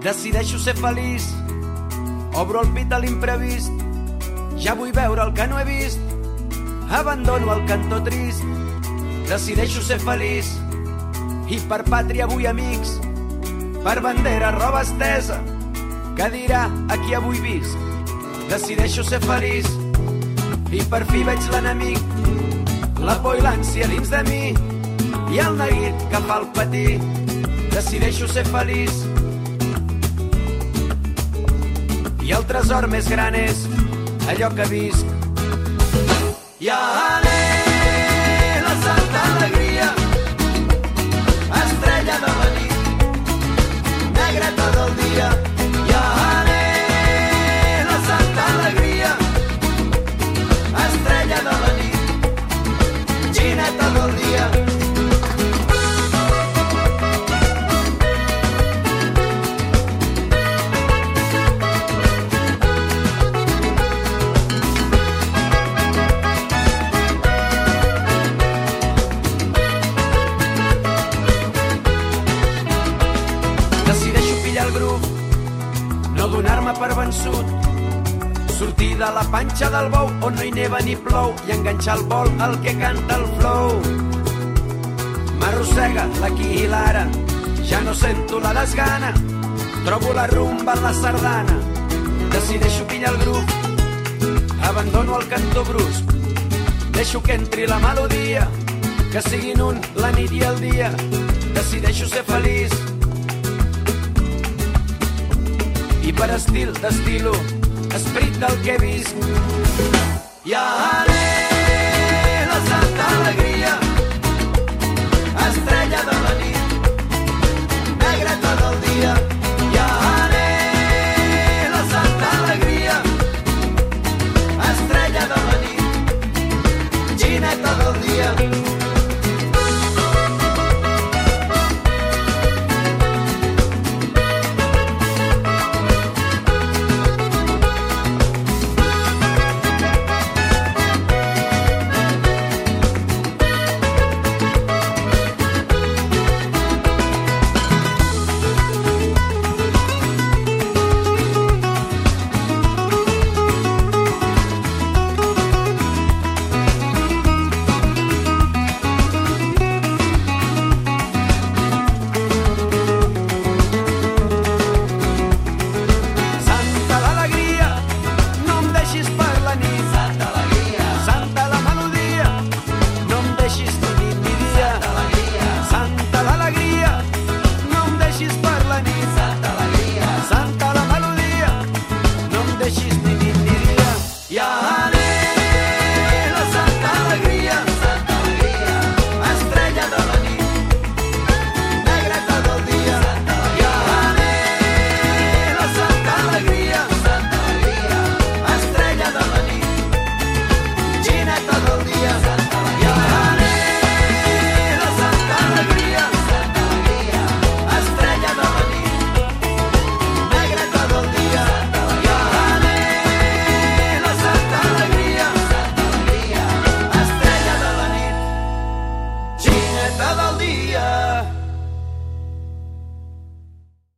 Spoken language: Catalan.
Decideixo ser feliç, obro el pit a l'imprevist, ja vull veure el que no he vist, abandono el cantó trist, decideixo ser feliç, i per pàtria vull amics, per bandera roba estesa, que dirà a qui avui visc. Decideixo ser feliç, i per fi veig l'enemic, la por i l'ànsia dins de mi, i el neguit que fa el patir. Decideixo ser feliç, i el tresor més gran és allò que visc. I Decideixo pillar el grup, no donar-me per vençut, sortir de la panxa del bou on no hi neva ni plou i enganxar el vol al que canta el flow. M'arrossega l'aquí i l'ara, ja no sento la desgana, trobo la rumba en la sardana, decideixo pillar el grup, abandono el cantó brusc, deixo que entri la melodia, que siguin un la nit i el dia, decideixo ser feliç, per estil d'estilo, esperit del que he vist.